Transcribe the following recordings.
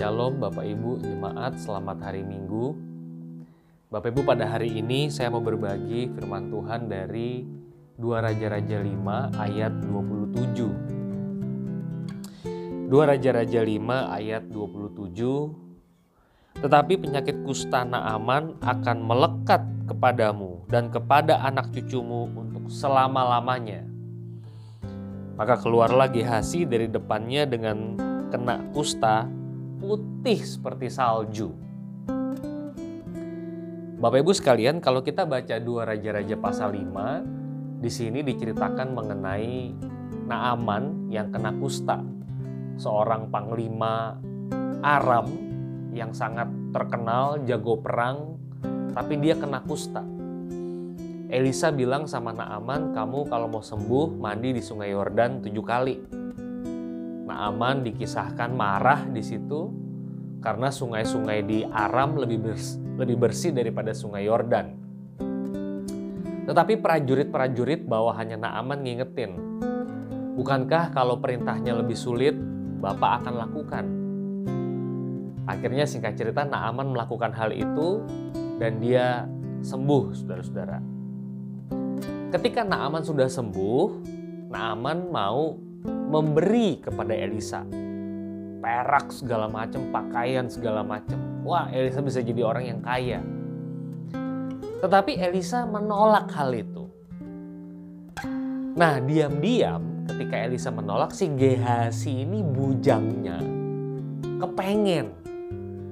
Shalom Bapak Ibu Jemaat, selamat hari Minggu. Bapak Ibu pada hari ini saya mau berbagi firman Tuhan dari 2 Raja-Raja 5 ayat 27. 2 Raja-Raja 5 ayat 27. Tetapi penyakit kusta Naaman akan melekat kepadamu dan kepada anak cucumu untuk selama-lamanya. Maka keluarlah Gehasi dari depannya dengan kena kusta putih seperti salju. Bapak Ibu sekalian, kalau kita baca dua Raja-Raja pasal 5, di sini diceritakan mengenai Naaman yang kena kusta. Seorang panglima Aram yang sangat terkenal, jago perang, tapi dia kena kusta. Elisa bilang sama Naaman, kamu kalau mau sembuh mandi di sungai Yordan tujuh kali. Naaman dikisahkan marah di situ karena sungai-sungai di Aram lebih bersih, lebih bersih daripada sungai Yordan. Tetapi prajurit-prajurit bawahannya Naaman ngingetin, bukankah kalau perintahnya lebih sulit, Bapak akan lakukan? Akhirnya singkat cerita Naaman melakukan hal itu dan dia sembuh saudara-saudara. Ketika Naaman sudah sembuh, Naaman mau memberi kepada Elisa. Perak segala macam, pakaian segala macam. Wah, Elisa bisa jadi orang yang kaya. Tetapi Elisa menolak hal itu. Nah, diam-diam ketika Elisa menolak si Gehasi ini bujangnya kepengen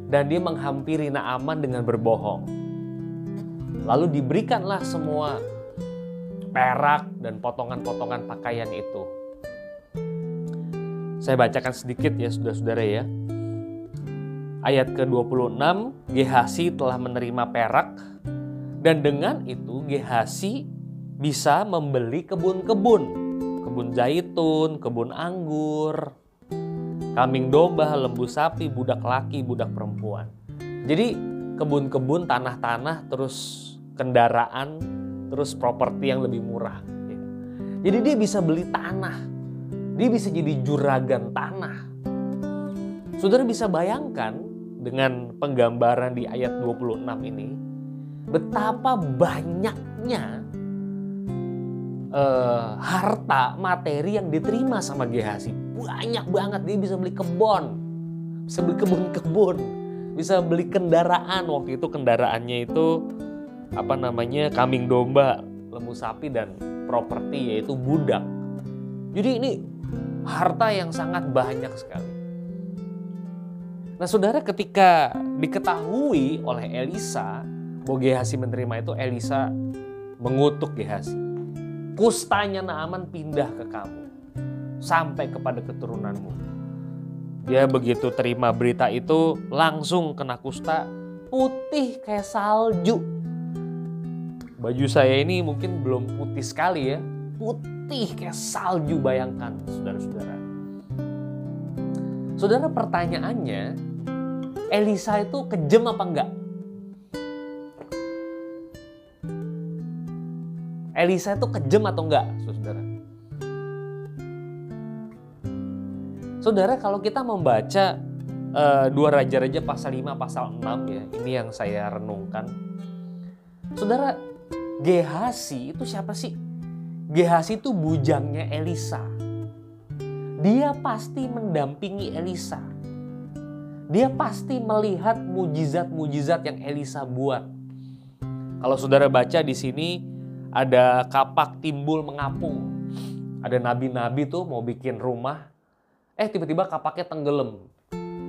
dan dia menghampiri Naaman dengan berbohong. Lalu diberikanlah semua perak dan potongan-potongan pakaian itu saya bacakan sedikit ya saudara-saudara ya. Ayat ke-26, Gehasi telah menerima perak dan dengan itu Gehasi bisa membeli kebun-kebun, kebun zaitun, kebun anggur, kambing domba, lembu sapi, budak laki, budak perempuan. Jadi kebun-kebun, tanah-tanah, terus kendaraan, terus properti yang lebih murah. Jadi dia bisa beli tanah, dia bisa jadi juragan tanah. Saudara bisa bayangkan dengan penggambaran di ayat 26 ini betapa banyaknya uh, harta materi yang diterima sama Gehasi. Banyak banget dia bisa beli kebun, bisa beli kebun-kebun, bisa beli kendaraan. Waktu itu kendaraannya itu apa namanya kambing domba, lembu sapi dan properti yaitu budak. Jadi ini harta yang sangat banyak sekali. Nah saudara ketika diketahui oleh Elisa bahwa Gehasi menerima itu Elisa mengutuk Gehasi. Kustanya Naaman pindah ke kamu sampai kepada keturunanmu. Dia begitu terima berita itu langsung kena kusta putih kayak salju. Baju saya ini mungkin belum putih sekali ya, putih kayak salju bayangkan saudara-saudara. Saudara pertanyaannya, Elisa itu kejem apa enggak? Elisa itu kejem atau enggak, saudara? Saudara, kalau kita membaca uh, dua raja-raja pasal 5, pasal 6 ya, ini yang saya renungkan. Saudara, Gehasi itu siapa sih? Gehasi itu bujangnya Elisa. Dia pasti mendampingi Elisa. Dia pasti melihat mujizat-mujizat yang Elisa buat. Kalau saudara baca di sini ada kapak timbul mengapung. Ada nabi-nabi tuh mau bikin rumah, eh tiba-tiba kapaknya tenggelam.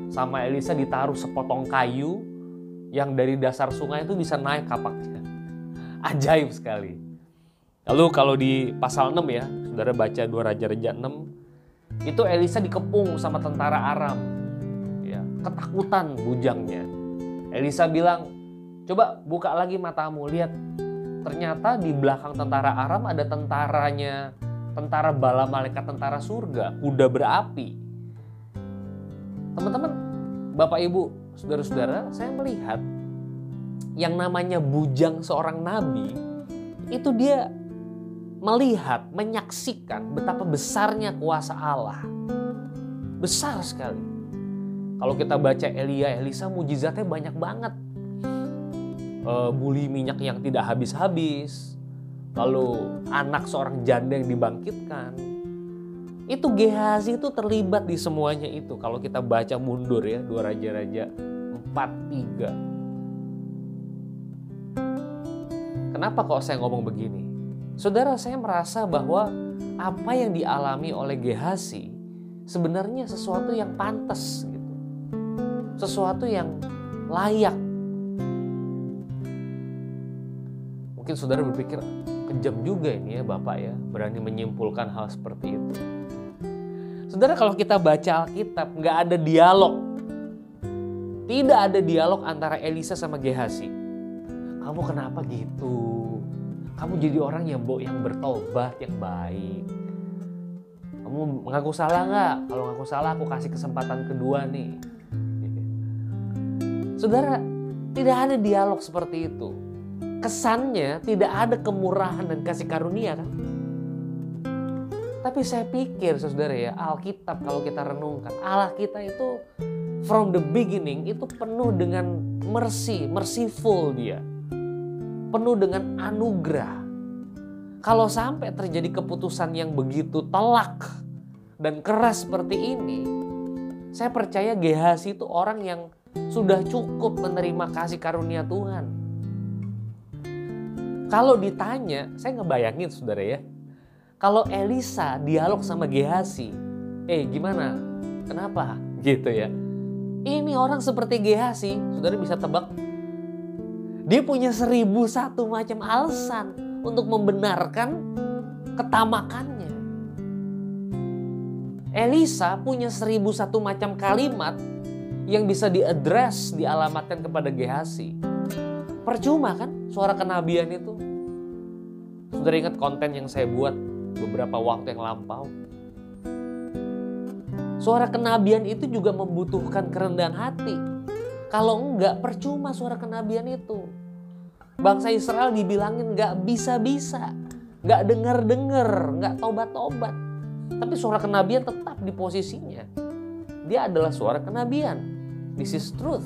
Sama Elisa ditaruh sepotong kayu yang dari dasar sungai itu bisa naik kapaknya. Ajaib sekali. Lalu kalau di pasal 6 ya, saudara baca dua Raja-Raja 6, itu Elisa dikepung sama tentara Aram. Ya, ketakutan bujangnya. Elisa bilang, coba buka lagi matamu, lihat. Ternyata di belakang tentara Aram ada tentaranya, tentara bala malaikat tentara surga, kuda berapi. Teman-teman, Bapak Ibu, saudara-saudara, saya melihat yang namanya bujang seorang nabi itu dia melihat, menyaksikan betapa besarnya kuasa Allah. Besar sekali. Kalau kita baca Elia, Elisa mujizatnya banyak banget. E, buli minyak yang tidak habis-habis. Lalu anak seorang janda yang dibangkitkan. Itu Gehazi itu terlibat di semuanya itu. Kalau kita baca mundur ya, dua raja-raja 4 3. Kenapa kok saya ngomong begini? Saudara, saya merasa bahwa apa yang dialami oleh Gehazi sebenarnya sesuatu yang pantas gitu. Sesuatu yang layak. Mungkin saudara berpikir kejam juga ini ya Bapak ya, berani menyimpulkan hal seperti itu. Saudara kalau kita baca Alkitab nggak ada dialog. Tidak ada dialog antara Elisa sama Gehazi. Kamu kenapa gitu? Kamu jadi orang yang yang bertobat, yang baik. Kamu mengaku salah nggak? Kalau ngaku salah, aku kasih kesempatan kedua nih. Saudara, tidak ada dialog seperti itu. Kesannya tidak ada kemurahan dan kasih karunia kan? Tapi saya pikir saudara ya, Alkitab kalau kita renungkan, Allah kita itu from the beginning itu penuh dengan mercy, merciful dia. Penuh dengan anugerah. Kalau sampai terjadi keputusan yang begitu telak dan keras seperti ini, saya percaya Gehazi itu orang yang sudah cukup menerima kasih karunia Tuhan. Kalau ditanya, saya ngebayangin saudara ya, kalau Elisa dialog sama Gehazi, eh gimana? Kenapa? Gitu ya. Ini orang seperti Gehazi, saudara bisa tebak. Dia punya seribu satu macam alasan untuk membenarkan ketamakannya. Elisa punya seribu satu macam kalimat yang bisa diadres, dialamatkan kepada Gehazi. Percuma kan suara kenabian itu. Sudah ingat konten yang saya buat beberapa waktu yang lampau? Suara kenabian itu juga membutuhkan kerendahan hati. Kalau enggak, percuma suara kenabian itu. Bangsa Israel dibilangin gak bisa-bisa, gak denger-denger, gak tobat-tobat. Tapi suara kenabian tetap di posisinya. Dia adalah suara kenabian. This is truth.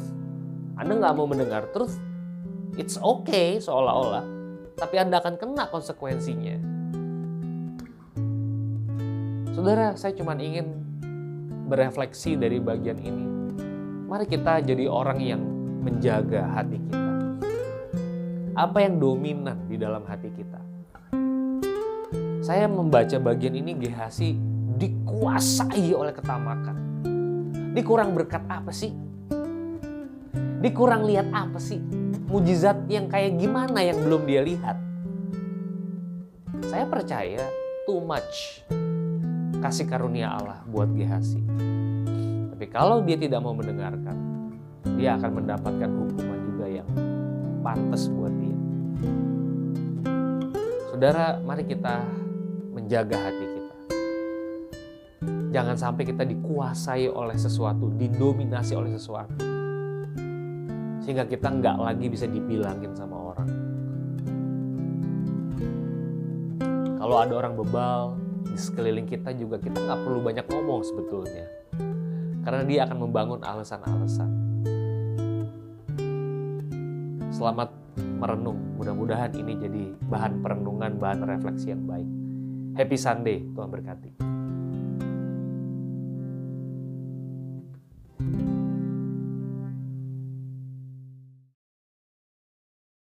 Anda gak mau mendengar truth, it's okay seolah-olah. Tapi Anda akan kena konsekuensinya. Saudara, saya cuma ingin berefleksi dari bagian ini. Mari kita jadi orang yang menjaga hati kita apa yang dominan di dalam hati kita. Saya membaca bagian ini Gehazi dikuasai oleh ketamakan. Dikurang berkat apa sih? Dikurang lihat apa sih? Mujizat yang kayak gimana yang belum dia lihat? Saya percaya too much kasih karunia Allah buat Gehazi. Tapi kalau dia tidak mau mendengarkan, dia akan mendapatkan hukuman juga yang pantas buat dia. Saudara, mari kita menjaga hati kita. Jangan sampai kita dikuasai oleh sesuatu, didominasi oleh sesuatu. Sehingga kita nggak lagi bisa dibilangin sama orang. Kalau ada orang bebal di sekeliling kita juga kita nggak perlu banyak ngomong sebetulnya. Karena dia akan membangun alasan-alasan Selamat merenung. Mudah-mudahan ini jadi bahan perenungan, bahan refleksi yang baik. Happy Sunday, Tuhan berkati.